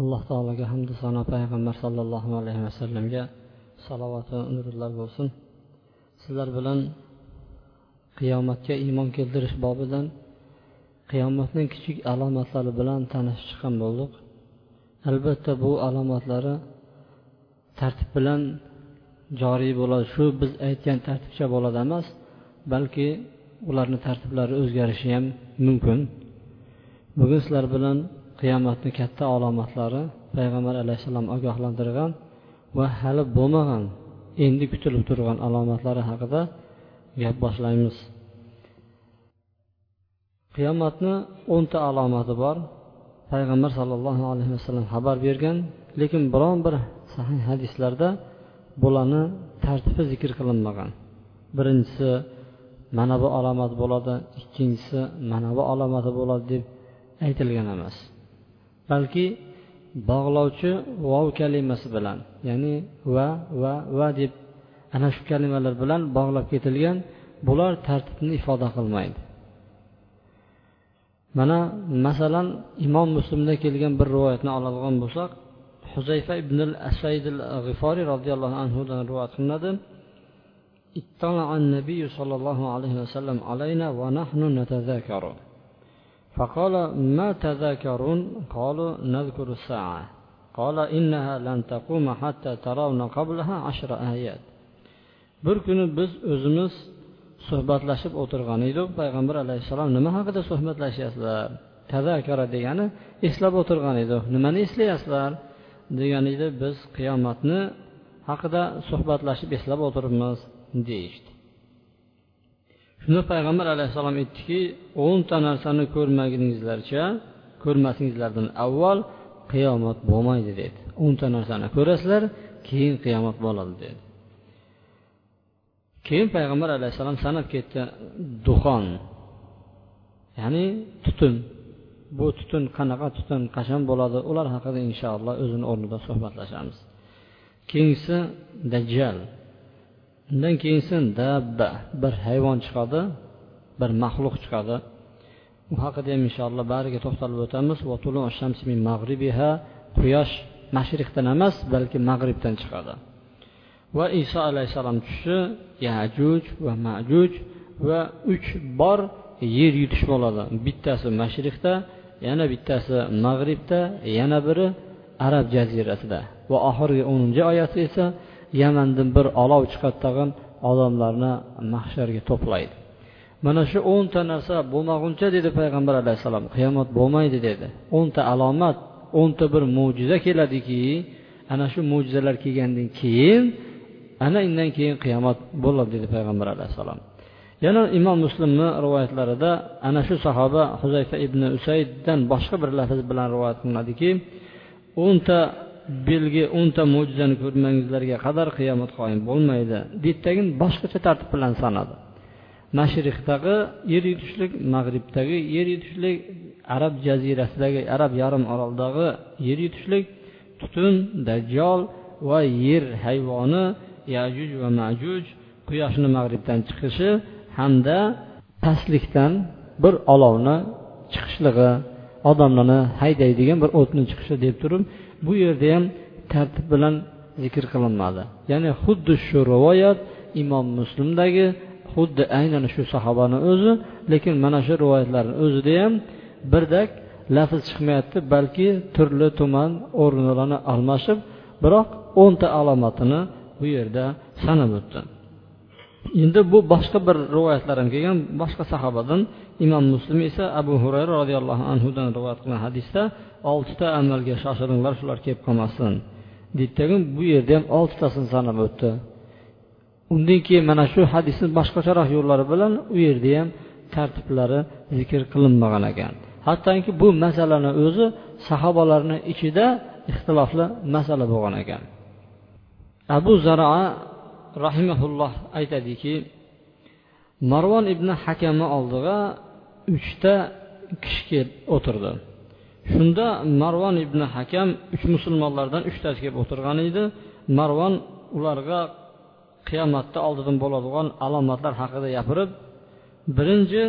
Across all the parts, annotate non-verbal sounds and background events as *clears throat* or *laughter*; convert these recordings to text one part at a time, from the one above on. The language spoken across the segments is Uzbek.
Alloh taologa hamdu sano payg'ambar sollallohu alayhi vasallamga salovatu nurlar bo'lsin. Sizlar bilan qiyomatga iymon keltirish bobidan qiyomatning kichik alomatlari bilan tanishib chiqqan bo'ldik. Albatta bu alomatlari tartib bilan joriy bo'ladi. Shu biz aytgan tartibcha bo'ladi emas balki ularni tartiblari o'zgarishi ham mumkin. Bugun sizlar bilan qiyomatni katta alomatlari payg'ambar alayhissalom ogohlantirgan va hali bo'lmagan endi kutilib turgan alomatlari haqida gap boshlaymiz. Qiyomatni o'nta alomati bor payg'ambar sollallohu alayhi vasallam xabar bergan lekin biron bir sahih hadislarda bularni tartibi zikr qilinmagan. Birinchisi mana bu alomat bo'ladi ikkinchisi mana bu alomati bo'ladi deb aytilgan emas. balki bog'lovchi vov kalimasi bilan ya'ni va va va deb ana shu kalimalar bilan bog'lab ketilgan bular tartibni ifoda qilmaydi mana masalan imom muslimda kelgan bir rivoyatni oladigan bo'lsak huzayfa ibn al asayd al g'iforiy roziyallohu anhudan rivoyat qilinadi اطلع النبي صلى الله عليه وسلم علينا ونحن نتذاكر فقال ما تذاكرون قالوا نذكر الساعة قال إنها لن تقوم حتى ترون قبلها عشر آيات bir kuni biz o'zimiz suhbatlashib o'tirgan edik payg'ambar alayhissalom nima haqida suhbatlashyapsizlar tazakara degani eslab o'tirgan edik nimani eslayapsizlar degan edi biz qiyomatni haqida suhbatlashib eslab o'tiribmiz deyishdi Shunda payg'ambar alayhissalom aytdiki o'nta narsani ko'rmaguningizlarcha ko'rmasingizlardan avval qiyomat bo'lmaydi dedi. O'nta narsani ko'rasizlar keyin qiyomat bo'ladi dedi. Keyin payg'ambar alayhissalom sanab ketdi duxon ya'ni tutun. Bu tutun qanaqa tutun qachon bo'ladi ular haqida inshaalloh o'zini o'rnida suhbatlashamiz. Keyingisi dajjal. Undan keyinsin dabba bir hayvon chiqadi bir maxluq chiqadi. U haqida ham inshaalloh bariga to'xtalib o'tamiz. Quyosh mashriqdan emas balki mag'ribdan chiqadi. Va iso alayhissalom tushishi yajuj va majuj va uch bor yer yutish bo'ladi. Bittasi mashriqda yana bittasi mag'ribda yana biri arab jazirasida. Va oxirgi o'ninchi oyati esa yamandan bir olov chiqadi tag'in odamlarni mahsharga to'playdi. Mana shu o'nta narsa bo'lmaguncha dedi payg'ambar alayhissalom qiyomat bo'lmaydi dedi. O'nta alomat o'nta bir mo'jiza keladiki ana shu mo'jizalar kelgandan keyin ana undan keyin qiyomat bo'ladi dedi payg'ambar alayhissalom. Yana imom muslimni rivoyatlarida ana shu sahoba huzayfa ibn usayddan boshqa bir lafz bilan rivoyat qilinadiki o'nta belgi o'nta mo'jizani ko'rmagingizlarga qadar qiyomat qoyim bo'lmaydi deydidagin boshqacha tartib bilan sanadi. Mashriqdagi yer yutishlik mag'ribdagi yer yutishlik arab jazirasidagi arab yarim oroldagi yer yutishlik tutun dajjol va yer hayvoni yajuj va majuj quyoshni mag'ribdan chiqishi hamda pastlikdan bir olovni chiqishligi odamlarni haydaydigan bir o'tni chiqishi deb turib bu yerda ham tartib bilan zikr qilinmadi. Ya'ni xuddi shu rivoyat imom muslimdagi xuddi aynan shu sahobani o'zi lekin mana shu rivoyatlarni o'zida ham birdak lafz chiqmayapti balki turli tuman o'rinlarni almashib biroq o'nta alomatini bu yerda sanab o'tdi. Endi bu boshqa bir rivoyatlar ham kelgan boshqa sahobadan imom muslim esa abu hurayra roziyallohu anhudan rivoyat qilgan hadisda oltita amalga shoshilinglar shular kelib qolmasin. Deydidagi bu yerda ham oltitasini sanab o'tdi. Undan keyin mana shu hadisni boshqacharoq yo'llari bilan u yerda ham tartiblari zikr qilinmagan ekan. Hattoki bu masalani o'zi sahobalarni ichida ixtilofli masala bo'lgan ekan. Abu zaroa rahimaulloh aytadiki marvon ibn hakamni oldiga uchta kishi kelib o'tirdi. Shunda marvon ibn hakam uch musulmonlardan uchtasi kelib o'tirgan edi. Marvon ularga qiyomatda oldidan bo'ladigan alomatlar haqida gapirib birinchi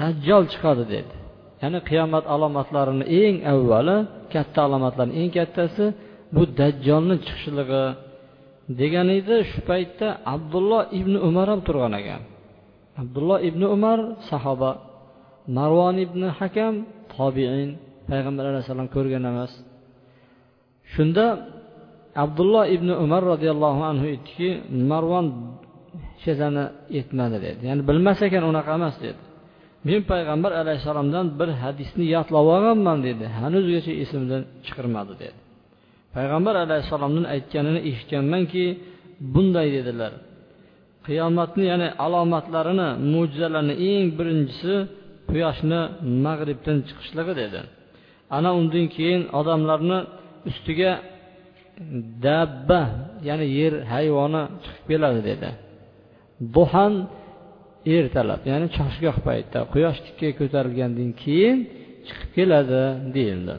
dajjol chiqadi dedi. Ya'ni qiyomat alomatlarini eng avvali katta alomatlarni eng kattasi bu dajjolni chiqishligi degan edi shu paytda abdulloh ibn umar ham turgan ekan. Abdulloh ibn umar sahoba marvon ibn hakam tobiin payg'ambar alayhissalom ko'rgan emas. Shunda abdulloh ibn umar roziyallohu anhu aytdiki marvon hech narsani aytmadi dedi. Ya'ni bilmas ekan unaqa emas dedi. Men payg'ambar alayhissalomdan bir hadisni yodlab olganman dedi. Hanuzgacha esimdan chiqarmadi dedi. Payg'ambar alayhissalomdan aytganini eshitganmanki bunday dedilar. Qiyomatni ya'ni alomatlarini mo'jizalarini eng birinchisi quyoshni mag'ribdan chiqishligi dedi. Ana undan keyin odamlarni ustiga dabba ya'ni yer hayvoni chiqib keladi dedi. Duhan ertalab ya'ni choshgoh paytda quyosh tikka ko'tarilgandan keyin chiqib keladi deyildi.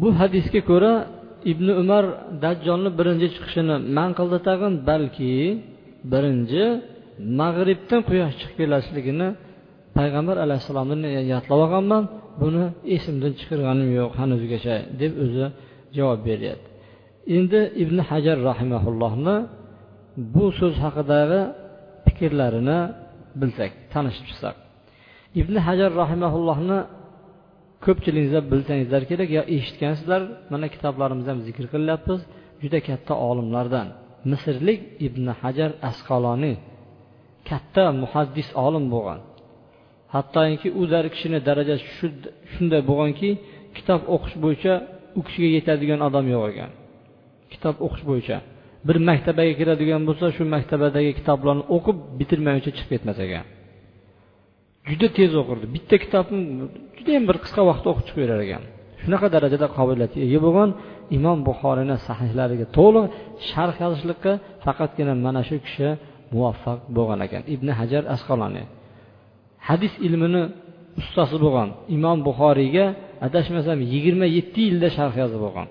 Bu hadisga ko'ra ibn umar dajjolni birinchi chiqishini man qildi tag'in balki birinchi mag'ribdan quyosh chiqib kelasligini payg'ambar alayhissalomni yodlab olganman. Buni esimdan chiqarganim yo'q hanuzgacha deb o'zi javob beryapti. Endi ibn hajar rahimaullohni bu so'z haqidagi fikrlarini bilsak tanishib chiqsak ibn hajar rahimaullohni ko'pchiligingizlar bilsangizlar kerak yo eshitgansizlar mana kitoblarimizda ham zikr qilyapmiz juda katta olimlardan. Misrlik ibn hajar asqaloniy katta muhaddis olim bo'lgan. Hattoki u kishini darajasi shunday bo'lganki kitob o'qish bo'yicha u kishiga yetadigan odam yo'q ekan. Kitob o'qish bo'yicha. Bir maktabaga kiradigan bo'lsa shu maktabadagi kitoblarni o'qib bitirmaguncha chiqib ketmas ekan. Juda tez o'qirdi. Bitta kitobni judayam bir qisqa vaqtda o'qib chiqib berar ekan. Shunaqa darajada qobiliyatga ega bo'lgan imom buxoriyni sahihlariga to'liq sharh yozishlikqa faqatgina mana shu kishi muvaffaq bo'lgan ekan. Ibn hajar asqaloniy. Hadis ilmini ustasi bo'lgan imom buxoriyga adashmasam yigirma yetti yilda sharh yozib bo'lgan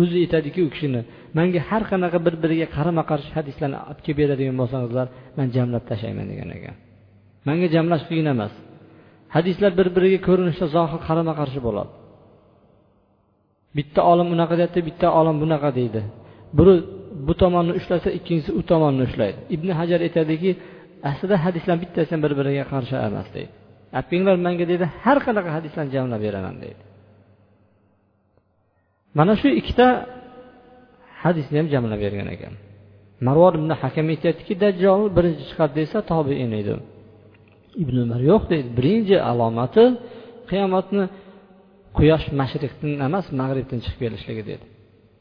o'zi aytadiki u kishini manga har qanaqa bir biriga qarama qarshi hadislarni olib kelib beradigan bo'lsangizlar man jamlab tashlayman degan ekan. Manga jamlash qiyin emas. Hadislar bir biriga ko'rinishda zohir qarama qarshi bo'ladi. Bitta olim unaqa deyapti bitta olim bunaqa deydi. Biri bu tomonni ushlasa ikkinchisi u tomonni ushlaydi. Ibn hajar aytadiki aslida hadislar bittasi ham bir biriga qarshi emas deydi. Olib manga deydi har qanaqa hadislarni jamlab beraman deydi. Mana shu ikkita hadisni ham jamlab bergan ekan. Marvor ibn hakam aytyaptiki dajjol birinchi chiqadi desa tobiin edi. Ibn umar yo'q deydi birinchi alomati qiyomatni quyosh mashriqdan emas mag'ribdan chiqib kelishligi dedi.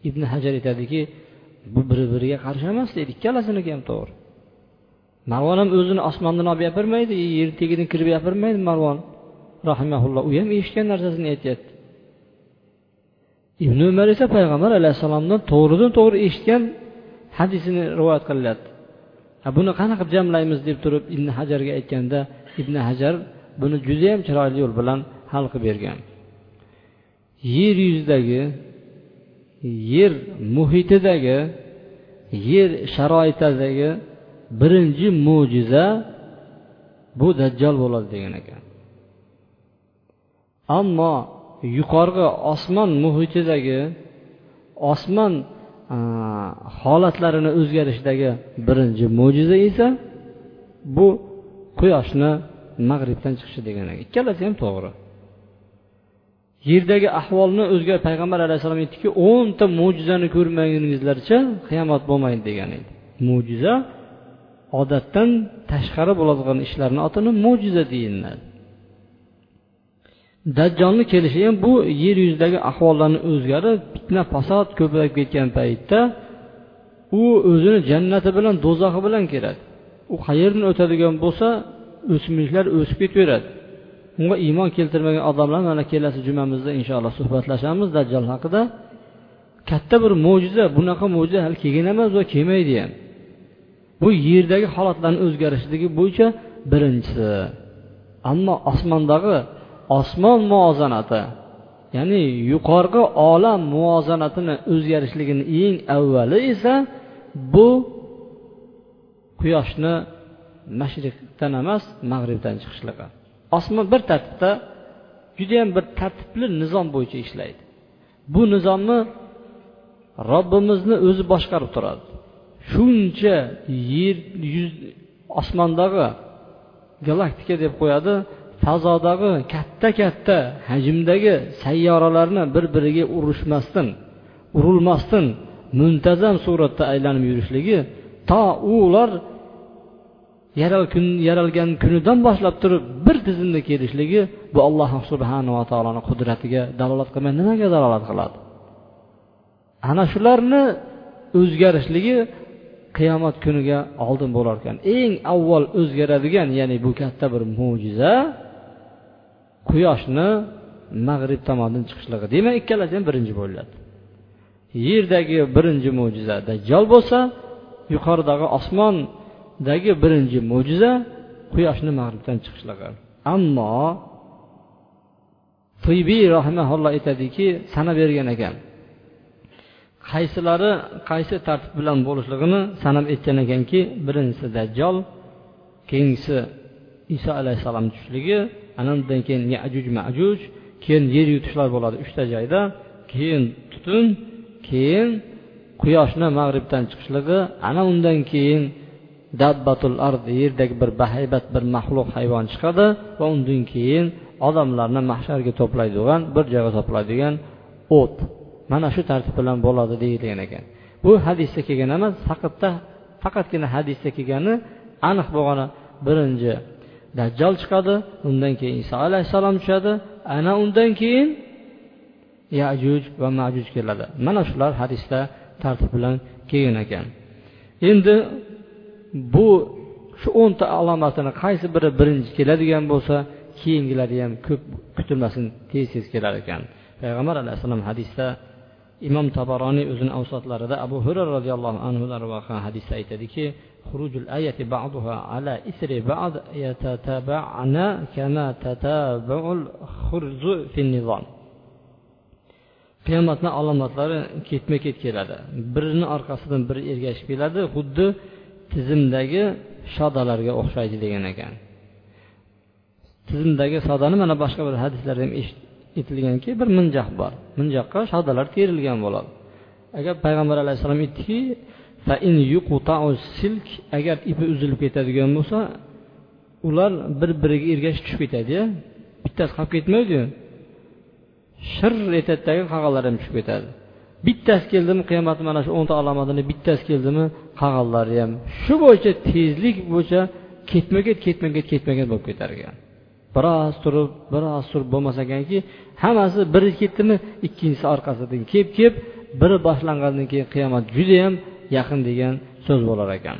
Ibn hajar aytadiki bu bir biriga qarshi emas deydi ikkalasiniki ham to'g'ri. Marvon ham o'zini osmondan olib gapirmaydi yer tagidan kirib gapirmaydi marvon. Rahimaulloh u ham eshitgan narsasini aytyapti. Ibn umar esa payg'ambar alayhissalomdan to'g'ridan to'g'ri eshitgan hadisini rivoyat qilyapti buni qanaqa qilib jamlaymiz? deb turib ibn hajarga aytganda ibn hajar buni judayam chiroyli yo'l bilan hal qilib bergan. Yer yuzidagi yer muhitidagi yer sharoitidagi birinchi mo'jiza bu dajjol bo'ladi degan ekan. Ammo yuqorgi osmon muhitidagi osmon holatlarini o'zgarishidagi birinchi mo'jiza esa bu quyoshni mag'ribdan chiqishi degan ikkalasi ham to'g'ri. Yerdagi ahvolni o'zgar payg'ambar alayhissalom aytdiki o'nta mo'jizani ko'rmaguningizlarcha qiyomat bo'lmaydi degan edi. Mo'jiza odatdan tashqari bo'ladigan ishlarni otini mo'jiza deyiladi dajjolni kelishi ham bu yer yuzidagi ahvollarni o'zgarib fitna fasod ko'payib ketgan paytda u o'zini jannati bilan do'zaxi bilan keladi u qayerdan o'tadigan bo'lsa o'simliklar o'sib ketaveradi. Unga iymon keltirmagan odamlar mana kelasi jumamizda inshaalloh suhbatlashamiz dajjol haqida. Katta bir mo'jiza bunaqa mo'jiza hali kelgan emas va kelmaydi ham. Bu yerdagi holatlarni o'zgarishligi bo'yicha birinchisi. Ammo osmondagi osmon muvozanati ya'ni yuqorgi olam muvozanatini o'zgarishligini eng avvali esa bu quyoshni mashriqdan emas mag'ribdan chiqishligi osmon bir tartibda judayam bir tartibli nizom bo'yicha ishlaydi. Bu nizomni robbimizni o'zi boshqarib turadi. Shuncha yer yuz osmondagi galaktika deb qo'yadi fazodagi katta katta hajmdagi sayyoralarni bir biriga urushmasdan urilmasdan muntazam suratda aylanib yurishligi to ular yaralgan kunidan boshlab turib bir tizimda kelishligi bu alloh subhanava taoloni qudratiga dalolat qilmay nimaga dalolat qiladi? Ana shularni o'zgarishligi qiyomat kuniga oldin bo'lar ekan. Eng avval o'zgaradigan ya'ni bu katta bir mo'jiza quyoshni mag'rib tomondan chiqishligi. Demak ikkalasi ham birinchi bo'ladi yerdagi birinchi mo'jiza dajjol bo'lsa yuqoridagi osmondagi birinchi mo'jiza quyoshni mag'ribdan chiqishligi ammo tibiy rahimaulloh aytadiki sanab bergan ekan. Qaysilari qaysi tartib bilan bo'lishligini sanab aytgan ekanki birinchisi dajjol keyingisi iso alayhissalom tushishligi ana undan keyin yajuj majuj keyin yer yutishlar bo'ladi uchta joyda keyin tutun keyin quyoshni mag'ribdan chiqishligi ana undan keyin dabbatul ard yerdagi bir bahaybat bir maxluq hayvon chiqadi va undan keyin odamlarni mahsharga to'playdigan bir joyga to'playdigan o't mana shu tartib bilan bo'ladi deyilgan ekan. Bu hadisda kelgan emas faqatda faqatgina hadisda kelgani aniq bo'lgani birinchi dajjol chiqadi undan keyin iso alayhissalom tushadi ana undan keyin yajuj va majuj keladi. Mana shular hadisda tartib bilan kelgan ekan endi bu shu o'nta alomatini qaysi biri birinchi keladigan bo'lsa keyingilari ham ko'p kutilmasin tez tez kelar ekan payg'ambar alayhissalom hadisda imom tabaroniy o'zini avsotlarida abu hurra roziyallohu anhudan rivoyat qilgan hadisda aytadiki خروج الآية بعضها على إثر بعض يتتابعن كما تتابع الخرز في النظام qiyomatni alomatlari ketma ket keladi. Birini orqasidan biri ergashib keladi xuddi tizimdagi shodalarga o'xshaydi degan ekan. Tizimdagi sodani mana boshqa bir hadislarda ham aytilganki bir minjoq bor. Minjoqqa shodalar terilgan bo'ladi. Agar payg'ambar alayhissalom aytdiki silk agar ipi uzilib ketadigan bo'lsa ular bir biriga ergashib tushib ketadi bittasi qolib ketmaydi. Shir etadidagi qag'allar ham tushib ketadi. Bittasi keldimi qiyomatni mana shu o'nta alomatini bittasi keldimi qag'allari ham shu bo'yicha tezlik bo'yicha ketma ket ketma ket ketma ket bo'lib ketar ekan. Biroz turib biroz turib bo'lmas ekanki hammasi biri ketdimi ikkinchisi orqasidan kelib kelib biri boshlangandan keyin qiyomat judayam yaqin degan so'z bo'lar ekan.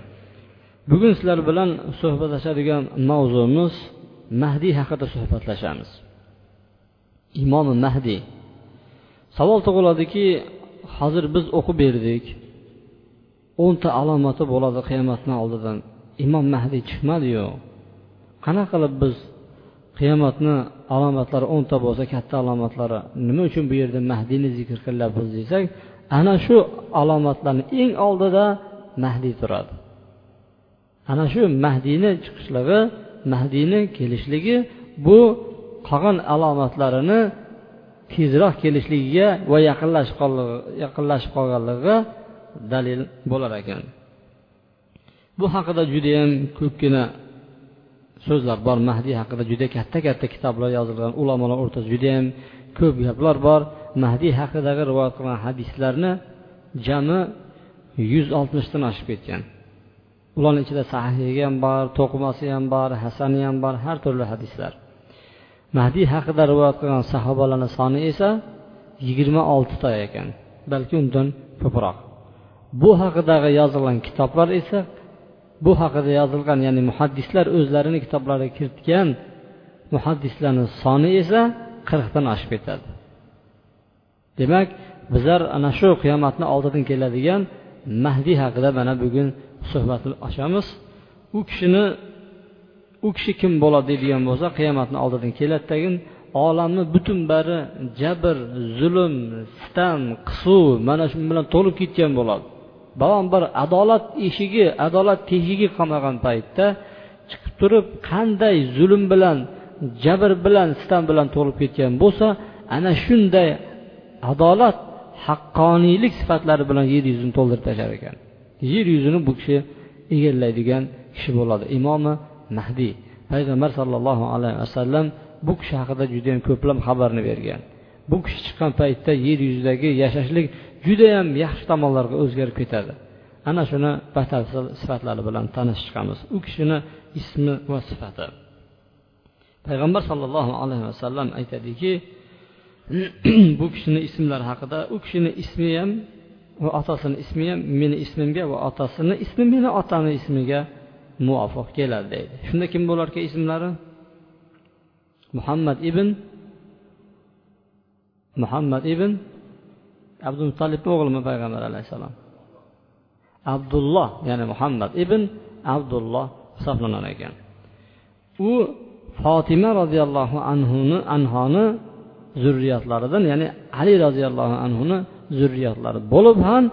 Bugun sizlar bilan suhbatlashadigan mavzuimiz mahdiy haqida suhbatlashamiz. Imomi mahdiy savol tug'iladiki hozir biz o'qib berdik. O'nta alomati bo'ladi qiyomatni oldidan. Imom mahdiy chiqmadiyu. Qanaqa qilib biz qiyomatni alomatlari o'nta bo'lsa katta alomatlari nima uchun bu yerda mahdiyni zikr qilyapmiz desak ana shu alomatlarni eng oldida mahdiy turadi. Ana shu mahdiyni chiqishligi mahdiyni kelishligi bu qolgan alomatlarini tezroq kelishligiga va yaqinlashib yaqinlashib qolganligiga dalil bo'lar ekan. Bu haqida judayam ko'pgina so'zlar bor. Mahdiy haqida juda katta katta kitoblar yozilgan ulamolar o'rtasida judayam ko'p gaplar bor. Mahdiy haqidagi rivoyat qilgan hadislarni jami yuz oltmishdan oshib ketgan. Ularni ichida sahihi ham bor to'qimasi ham bor hasani ham bor har turli hadislar. Mahdiy haqida rivoyat qilgan sahobalarni soni esa yigirma oltita ekan balki undan ko'proq. Bu haqidagi yozilgan kitoblar esa bu haqida yozilgan ya'ni muhaddislar o'zlarini kitoblariga kiritgan muhaddislarni soni esa qirqdan oshib ketadi. Demak bizlar ana shu qiyomatni oldidan keladigan mahdiy haqida mana bugun suhbat ochamiz u kishini u kishi kim bo'ladi deydigan bo'lsa qiyomatni oldidan keladi tagin olamni butun bari jabr zulm sitam qisuv mana shu bilan to'lib ketgan bo'ladi. Biron bir adolat eshigi adolat teshigi qolmagan paytda chiqib turib qanday zulm bilan jabr bilan sitam bilan to'lib ketgan bo'lsa ana shunday adolat haqqoniylik sifatlari bilan yer yuzini to'ldirib tashlar ekan. Yer yuzini bu kishi egallaydigan kishi bo'ladi. Imomi mahdiy payg'ambar sollallohu alayhi vasallam bu kishi haqida judayam ko'plab xabarni bergan. Bu kishi chiqqan paytda yer yuzidagi yashashlik judayam yaxshi tomonlarga o'zgarib ketadi. Ana shuni batafsil sifatlari bilan tanishib chiqamiz. U kishini ismi va sifati. Payg'ambar sollallohu alayhi vasallam aytadiki *clears throat* bu kishini ismlari haqida u kishini ismi ham va otasini ismi ham meni ismimga va otasini ismi meni otamni ismiga muvofiq keladi deydi. Shunda kim bo'larkan ismlari? Muhammad ibn muhammad ibn abdul muttalibni o'g'limi payg'ambar alayhissalom? Abdulloh ya'ni muhammad ibn abdulloh hisoblanar ekan. U fotima roziyallohu anhuni anhoni zurriyatlaridan ya'ni ali roziyallohu anhuni zurriyatlari bo'lib ham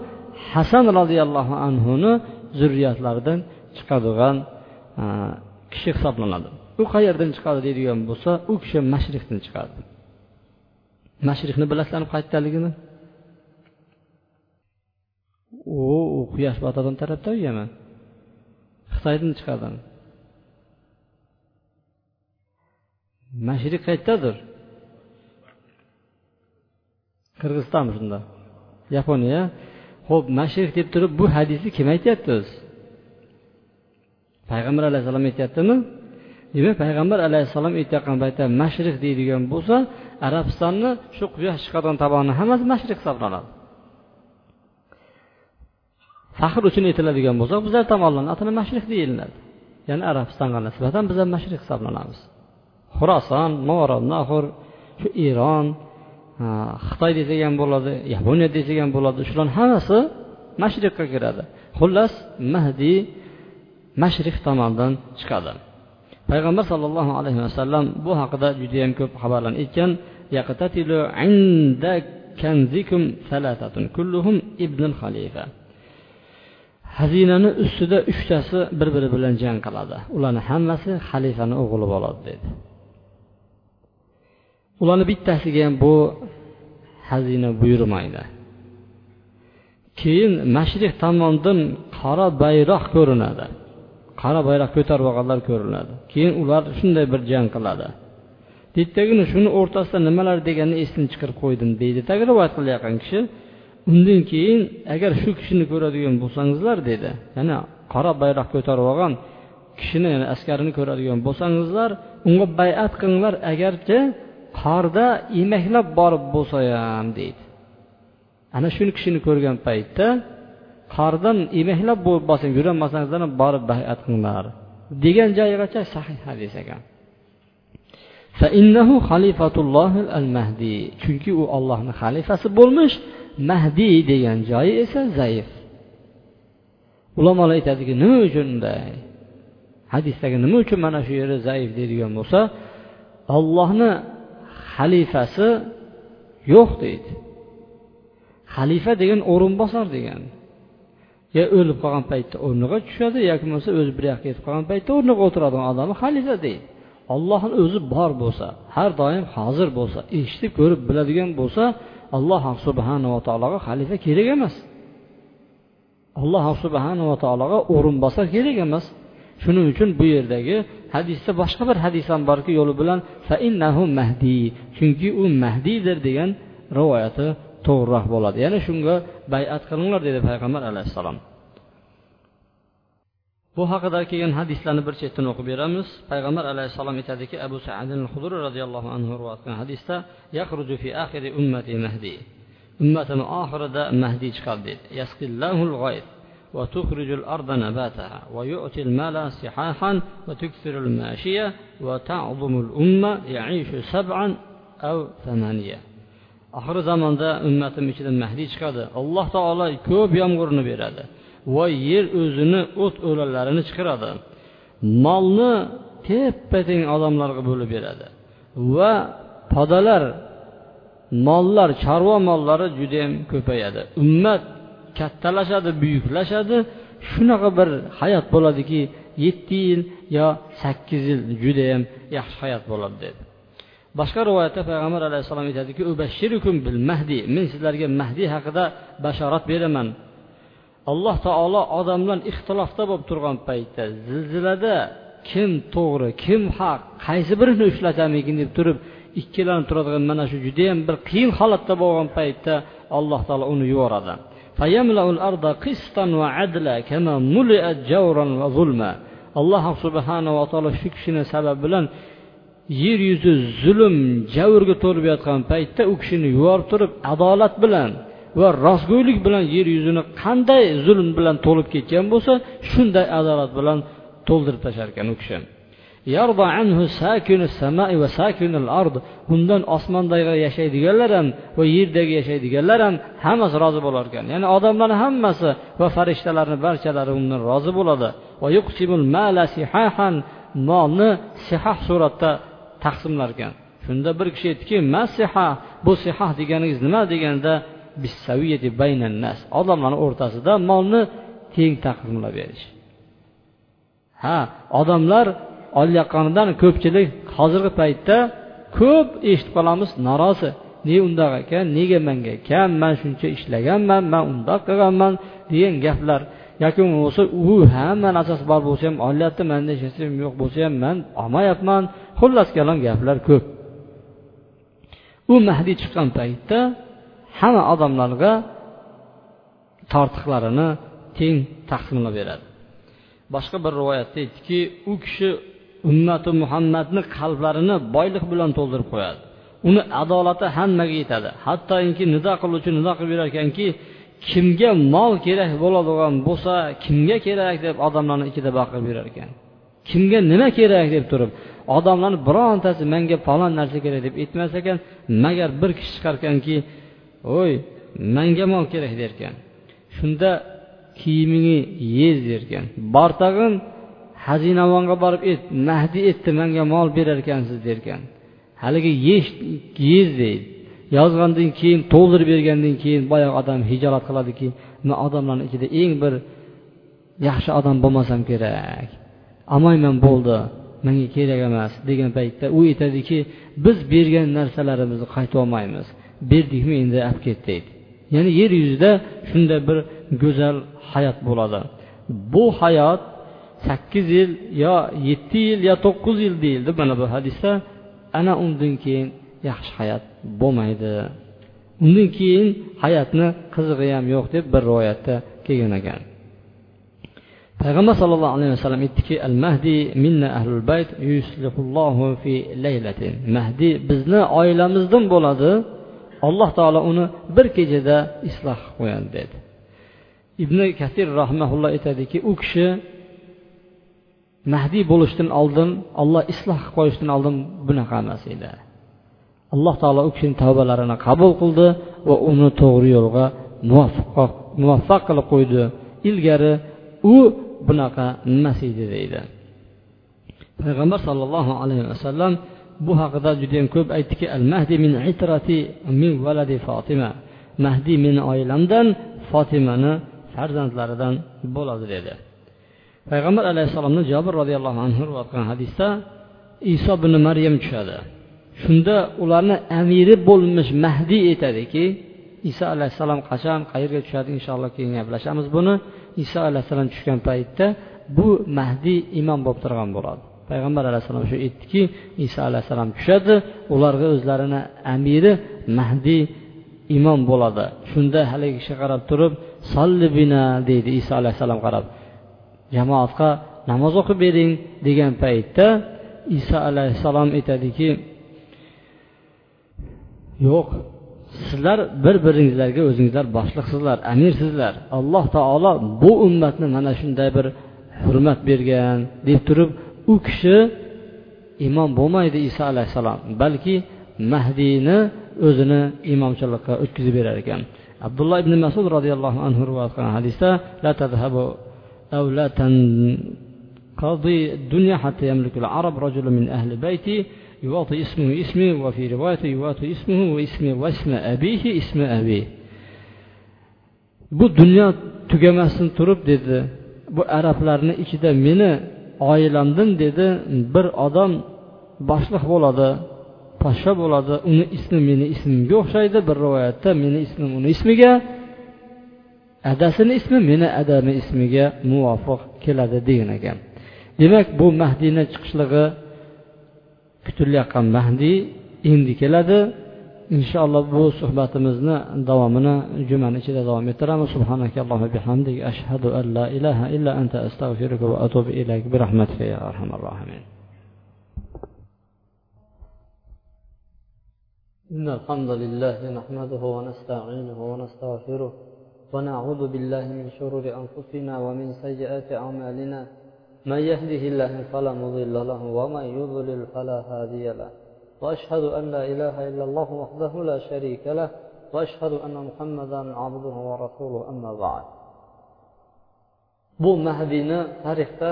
hasan roziyallohu anhuni zurriyatlaridan chiqadigan e, kishi hisoblanadi. U qayerdan chiqadi deydigan bo'lsa u kishi mashriqdan chiqadi. Mashriqni bilasizlarmi qayerdaligini u quyosh botadigan tarafda u yaman xitoydan chiqadi mashriq qayerdadir qirg'izistonmi shunda. Yaponiya ho'p mashriq deb turib bu hadisni kim aytyapti o'zi payg'ambar alayhissalom aytyaptimi? Demak payg'ambar alayhissalom aytayotgan paytda mashriq deydigan bo'lsa arabistonni shu quyosh chiqadigan tomoni hammasi mashriq hisoblanadi. Faxr uchun aytiladigan bo'lsa bizlar tomonlarni atini mashriq deyiladi. Ya'ni arabistonga nisbatan bizlar mashriq hisoblanamiz. Xuroson movaronnahur shu eron xitoy desak ham bo'ladi yaponiya desak ham bo'ladi shularni hammasi mashriqqa kiradi. Xullas mahdiy mashriq tomondan chiqadi. Payg'ambar sollallohu alayhi vasallam bu haqida judayam ko'p xabarlar aytgan xazinani ustida uchtasi bir biri bilan jang qiladi. Ularni hammasi xalifani o'g'li bo'ladi dedi. Ularni bittasiga ham bu xazina buyurmaydi. Keyin mashriq tomondan qora bayroq ko'rinadi. Qora bayroq ko'tarib olganlar ko'rinadi keyin ular shunday bir jang qiladi. Deydidagina shuni o'rtasida nimalar deganini esdan chiqarib qo'ydim deydi. Tagi rivoyat qilayotgan kishi undan keyin agar shu kishini ko'radigan bo'lsangizlar dedi. Yana qora bayroq ko'tarib olgan kishini yani askarini ko'radigan bo'lsangizlar unga bayat qilinglar agarchi qorda emaklab borib bo'lsa ham deydi. Ana shu kishini ko'rgan paytda qordan emaklab bo'lib borsang yurolmasangizlar borib bayat qilinglar degan joyigacha sahih hadis ekan. Chunki u ollohni xalifasi bo'lmish mahdiy degan joyi esa zaif. Ulamolar aytadiki nima uchun unday hadisdagi nima uchun mana shu yeri zaif deydigan bo'lsa ollohni xalifasi yo'q deydi. Xalifa degan o'rinbosar degan. Yo o'lib qolgan paytda o'rniga tushadi yoki bo'lmasa o'zi bir yoqqa ketib qolgan paytda o'rniga o'tiradigan odami xalifa deydi ollohni o'zi bor bo'lsa har doim hozir bo'lsa eshitib ko'rib biladigan bo'lsa alloh subhanava taologa xalifa kerak emas. Alloh subhanava taologa o'rinbosar kerak emas. Shuning uchun bu yerdagi hadisda boshqa bir hadis ham borki yo'li bilan mahdi chunki u mahdiydir degan rivoyati to'g'riroq bo'ladi ya'ni shunga bayat qilinglar dedi payg'ambar alayhissalom bu haqida kelgan hadislarni bir chetdan o'qib beramiz payg'ambar alayhissalom aytadiki abu saadin huduri roziyallohu anhu rivoyat qilgan hadisda yaxruju fi axiri ummati mahdi ummatini oxirida mahdiy chiqadi deydi وتخرج الأرض نباتها ويؤتي المال سحاحا وتكثر الماشية وتعظم الأمة يعيش سبعا أو ثمانية oxir zamonda ummatim ichidan mahdiy chiqadi. Alloh taolo ko'p yomg'irni beradi va yer o'zini o't o'lanlarini chiqaradi. Molni teppa teng odamlarga bo'lib beradi va podalar mollar chorva mollari judayam ko'payadi. Ummat kattalashadi buyuklashadi. Shunaqa bir hayot bo'ladiki yetti yil yo sakkiz yil judayam yaxshi hayot bo'ladi dedi. Boshqa rivoyatda payg'ambar alayhissalom aytadiki ubashshirukum bil mahdi. Men sizlarga mahdiy haqida bashorat beraman. Alloh taolo odamlar ixtilofda bo'lib turgan paytda zilzilada kim to'g'ri kim haq qaysi birini ushlasamikin deb turib ikkilanib turadigan mana shu judayam bir qiyin holatda bo'lgan paytda alloh taolo uni yuboradi. Alloh subhanava taolo shu kishini sababi bilan yer yuzi zulm javrga to'lib yotgan paytda u kishini yuborib turib adolat bilan va rostgo'ylik bilan yer yuzini qanday zulm bilan to'lib ketgan bo'lsa shunday adolat bilan to'ldirib tashlar ekan u kishi. Undan osmondagi yashaydiganlar ham va yerdagi yashaydiganlar ham hammasi rozi bo'lar ekan. Ya'ni odamlarni hammasi va farishtalarni barchalari undan rozi bo'ladi. Molni sihah suratda taqsimlar ekan shunda bir kishi aytdiki masiha bu sihah deganingiz nima deganda odamlarni o'rtasida molni teng taqsimlab berish ha odamlar olayotganidan ko'pchilik hozirgi paytda ko'p eshitib qolamiz norozi. Ne undaq ekan? Nega manga kam? Man shuncha ishlaganman man undoq qilganman degan gaplar. Yoki bo'lmasa u hamma narsasi bor bo'lsa ham olyapti manda hech narsam yo'q bo'lsa ham man olmayapman. Xullas kalom gaplar ko'p. U mahdiy chiqqan paytda hamma odamlarga tortiqlarini teng taqsimlab beradi. Boshqa bir rivoyatda aytdiki u kishi ummati muhammadni qalblarini boylik bilan to'ldirib qo'yadi. Uni adolati hammaga yetadi. Hattoki nido qiluvchi nido qilib berar ekanki kimga mol kerak bo'ladigan bo'lsa kimga kerak deb odamlarni ichida baqirib yurar ekan. Kimga nima kerak deb turib odamlarni birontasi menga falon narsa kerak deb aytmas ekan magar bir kishi chiqar ekanki oy manga mol kerak derkan shunda kiyimingni yez derkan bor tag'in xazinavonga borib et mahdi etdi manga mol berarkansiz derkan haligi yesh yez deydi. Yozgandan keyin to'ldirib bergandan keyin boyagi odam hijolat qiladiki man odamlarni ichida eng bir yaxshi odam bo'lmasam kerak. Olmayman bo'ldi menga kerak emas degan paytda u aytadiki biz bergan narsalarimizni qaytolmaymiz berdikmi endi olib ket deydi ya'ni yer yuzida shunday bir go'zal hayot bo'ladi. Bu hayot sakkiz yil yo yetti yil yo to'qqiz yil deyildi mana bu hadisda. Ana undan keyin yaxshi hayot bo'lmaydi. Undan keyin hayotni qizig'i ham yo'q deb bir rivoyatda kelgan ekan payg'ambar sallallohu alayhi vasallam aytdiki al mahdi minna ahlul bayt yuslihullohu fi laylatin. Mahdi bizni oilamizdan bo'ladi alloh taolo uni bir kechada isloh qilib qo'yadi dedi. Ibn kasir rahmaulloh aytadiki u kishi mahdiy bo'lishdan oldin olloh isloh qilib qo'yishdan oldin bunaqa emas edi. Alloh taolo u kishini tavbalarini qabul qildi va uni to'g'ri yo'lga muvaffaq qilib qo'ydi. Ilgari u bunaqa emas edi deydi. Payg'ambar sollallohu alayhi vasallam bu haqida judayam ko'p aytdiki al mahdi min itrati min valadi fotima mahdiy meni oilamdan fotimani farzandlaridan bo'ladi dedi. Payg'ambar alayhissalomni jobir roziyallohu anhu rivoyat qilgan hadisda iso ibn maryam tushadi. Shunda ularni amiri bo'lmish mahdiy aytadiki iso alayhissalom qachon qayerga tushadi inshaalloh keyin gaplashamiz buni. Iso alayhissalom tushgan paytda bu mahdiy imom bo'lib turgan bo'ladi. Payg'ambar alayhissalom shu aytdiki iso alayhissalom tushadi ularga o'zlarini amiri mahdiy imom bo'ladi. Shunda haligi kishi qarab turib sollibina deydi iso alayhissalom qarab. Jamoatga namoz o'qib bering degan paytda iso alayhissalom aytadiki yo'q sizlar bir biringizlarga o'zingizlar boshliqsizlar amirsizlar alloh taolo bu ummatni mana shunday bir hurmat bergan deb turib u kishi imom bo'lmaydi iso alayhissalom balki mahdiyni o'zini imomchilikqa o'tkazib berar ekan abdulloh ibn masud roziyallohu anhu rivoyat qilgan hadisda la tadhabu أو لا تنقضي الدنيا حتى يملك العرب رجل من أهل بيتي يواطي اسمه اسمي وفي رواية يواطي اسمه واسمي واسم أبيه اسم أبيه bu dunyo tugamasdan turib dedi bu arablarni ichida meni oilamdan dedi bir odam boshliq bo'ladi podsho bo'ladi uni ismi meni ismimga o'xshaydi bir rivoyatda meni ismim uni ismiga adasini ismi meni adami ismiga muvofiq keladi degan ekan demak bu mahdiyni chiqishligi kutilayotgan mahdiy endi keladi inshaalloh bu suhbatimizni davomini jumani ichida davom ettiramiz bihamdik ashhadu an la ilaha illa anta astag'firuka va atubu ilayk bi rahmatika ya arhamar rohimin إن الحمد لله نحمده ونستعينه ونستغفره ونعوذ بالله من شرور أنفسنا ومن سيئات أعمالنا من يهده الله فلا مضل له ومن يضلل فلا هادي له وأشهد أن لا إله إلا الله وحده لا شريك له وأشهد أن محمدا عبده ورسوله أما بعد bu mahdiyni tarixda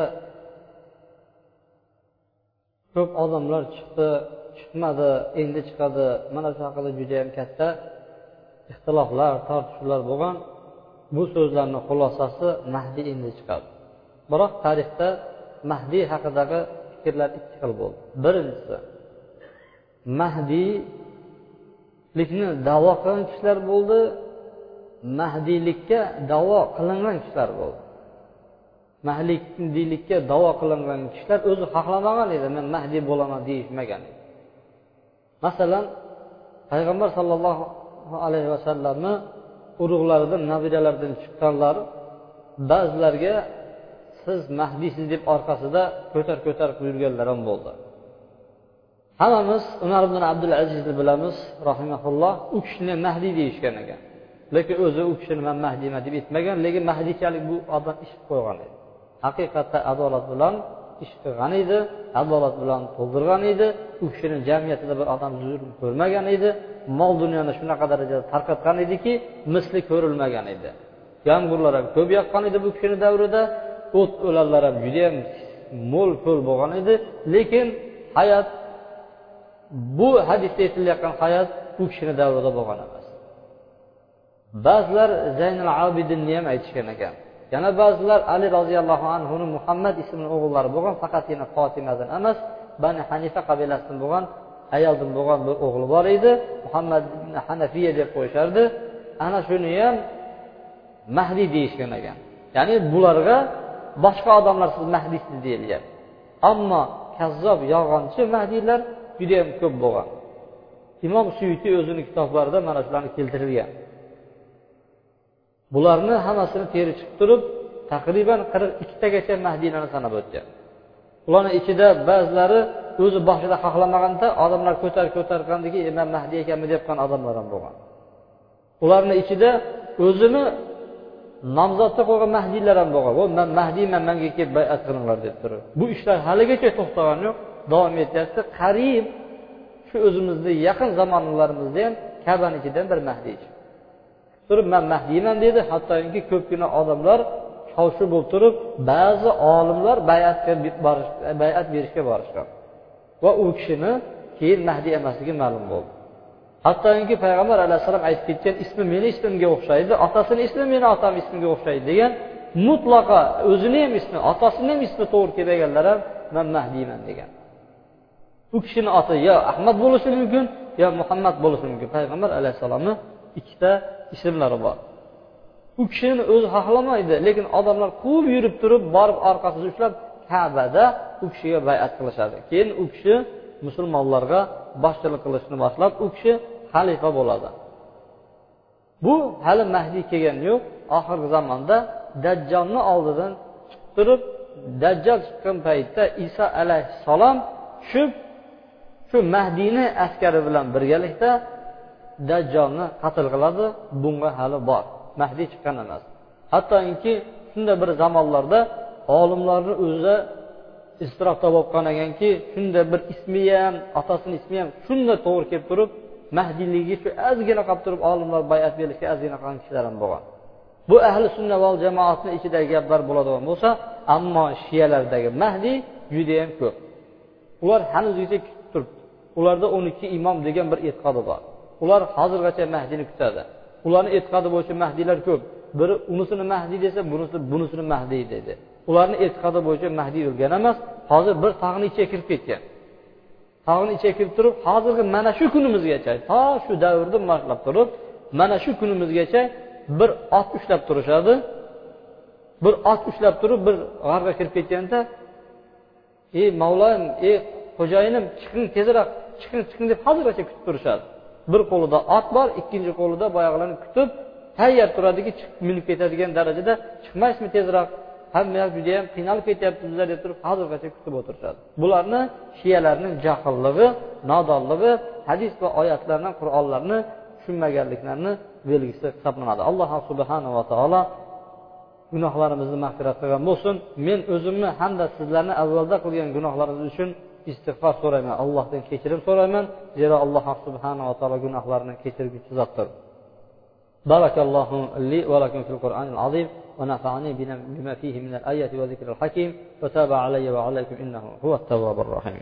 ko'p odamlar chiqdi chiqmadi endi chiqadi. Mana shu haqida judayam katta ixtiloflar tortishuvlar bo'lgan. Bu so'zlarni xulosasi mahdiy endi chiqadi. Biroq tarixda mahdiy haqidagi fikrlar ikki xil bo'ldi. Birinchisi mahdiylikni davo qilgan kishilar bo'ldi mahdiylikka davo qilingan kishilar bo'ldi. Mahdiylikka davo qilingan kishilar o'zi xohlamagan edi men mahdiy bo'laman deyishmagan edi. Masalan payg'ambar sollallohu alayhi vasallamni urug'laridan nabiralaridan chiqqanlar ba'zilarga siz mahdiysiz deb orqasida ko'tar ko'tarib yurganlar ham bo'ldi. Hammamiz umar ibn abdul azizni bilamiz rahimaulloh u kishini mahdiy deyishgan ekan. Lekin o'zi u kishini man mahdiyman deb aytmagan lekin mahdiychalik bu odam ish qo'ygan edi. Haqiqatda adolat bilan ish qilgan edi adolat bilan to'ldirgan edi u kishini jamiyatida bir odam zulm ko'rmagan edi mol dunyoni shunaqa darajada tarqatgan ediki misli ko'rilmagan edi. Yomg'irlar ham ko'p yoqqan edi bu kishini davrida o't o'lanlar ham judayam mo'l ko'l bo'lgan edi. Lekin hayot bu hadisda aytilayotgan hayot u kishini davrida bo'lgan emas. Ba'zilar zaynul abidinni ham aytishgan ekan. Yana ba'zilar ali roziyallohu anhuni muhammad ismini o'g'illari bo'lgan faqatgina fotimadan emas bani hanifa qabilasidan bo'lgan ayoldan bo'lgan bir o'g'li bor edi. Muhammad hanafiya deb qo'yishardi. Ana shuni ham mahdiy deyishgan ekan. Ya'ni bularga boshqa odamlar siz mahdiysiz deyilgan. Ammo kazzob yolg'onchi mahdiylar judayam ko'p bo'lgan. Imom suyuti o'zini kitoblarida mana shularni keltirgan bularni hammasini teri chiqib turib taqriban qirq ikkitagacha mahdiylarni sanab o'tgan. Ularni ichida ba'zilari o'zi boshida xohlamaganda odamlar ko'tar ko'targandiki e man mahdiy ekanmi? deyotgan odamlar ham bo'lgan. Ularni ichida o'zini nomzodni qo'ygan mahdiylar ham bo'lgan. O man mahdiyman manga kelib bayat qilinglar deb turib bu ishlar haligacha to'xtagani yo'q. Davom etyapti. Qariyb shu o'zimizni yaqin zamonlarimizda ham kabani ichidan bir mahdiy turib man mahdiyman dedi. Hattoki ko'pgina odamlar shovshu bo'lib turib ba'zi olimlar bayatga bayat berishga borishgan. Va u kishini keyin mahdiy emasligi ma'lum bo'ldi. Hattoki payg'ambar alayhissalom aytib ketgan ismi meni ismimga o'xshaydi otasini ismi meni otam ismiga o'xshaydi degan mutlaqo o'zini ham ismi otasini ham ismi to'g'ri kelmaganlar ham man mahdiyman degan. U kishini oti yo ahmad bo'lishi mumkin yo muhammad bo'lishi mumkin. Payg'ambar alayhissalomni ikkita ismlari bor. U kishini o'zi xohlamaydi lekin odamlar quvib yurib turib borib orqasidan ushlab kabada u kishiga bayat qilishadi. Keyin u kishi musulmonlarga boshchilik qilishni boshlab u kishi xalifa bo'ladi. Bu hali mahdiy kelgani yo'q oxirgi zamonda dajjolni oldidan chiqib turib dajjol chiqqan paytda iso alayhissalom tushib shu mahdiyni askari bilan birgalikda dajjolni qatl qiladi. Bunga hali bor. Mahdiy chiqqan emas. Hattoki shunday bir zamonlarda olimlarni o'zi iztirob topib qolgan ekanki shunday bir ismi ham otasini ismi ham shunday to'g'ri kelib turib mahdiyligiga shu ozgina qolib turib olimlar bayat berishga ozgina qolgan kishilar ham bo'lgan. Bu ahli sunna va jamoatni ichidagi gaplar bo'ladigan bo'lsa ammo shiyalardagi mahdiy judayam ko'p. Ular hanuzgacha kutib turibdi. Ularda o'n ikki imom degan bir e'tiqodi bor. Ular hozirgacha mahdiyni kutadi. Ularni e'tiqodi bo'yicha mahdiylar ko'p. Biri unisini mahdiy desa bunisi bunisini mahdiy deydi. Ularni e'tiqodi bo'yicha mahdiy o'lgan emas hozir bir tog'ni ichiga kirib ketgan. Tog'ni ichiga kirib turib hozirgi mana shu kunimizgacha to shu davrdan boshlab turib mana shu kunimizgacha bir ot ushlab turishadi. Bir ot ushlab turib bir g'arga kirib ketganda ey mavloyim ey xo'jayinim chiqing tezroq chiqing chiqing deb hozirgacha kutib turishadi. Bir qo'lida ot bor ikkinchi qo'lida boyag'ilarni kutib tayyor turadiki chiqib minib ketadigan darajada chiqmaysizmi tezroq? hammasi juda yam qiynalib ketyapmizlar deb turib hozirgacha kutib o'tirishadi. Bularni shiyalarni jahillig'i nodonligi hadis va oyatlarni qur'onlarni tushunmaganliklarini belgisi hisoblanadi. Alloh subhanava taolo gunohlarimizni mag'firat qilgan bo'lsin. Men o'zimni hamda sizlarni avvalda qilgan gunohlarimiz uchun istig'for so'rayman. Allohdan kechirim so'rayman. Zero alloh subhanava taolo gunohlarni kechirguchi zotdir. Barakallohu li va lakum fil qur'onil azim. ونفعني بما فيه من الآيات وذكر الحكيم وتاب علي وعليكم إنه هو التواب الرحيم.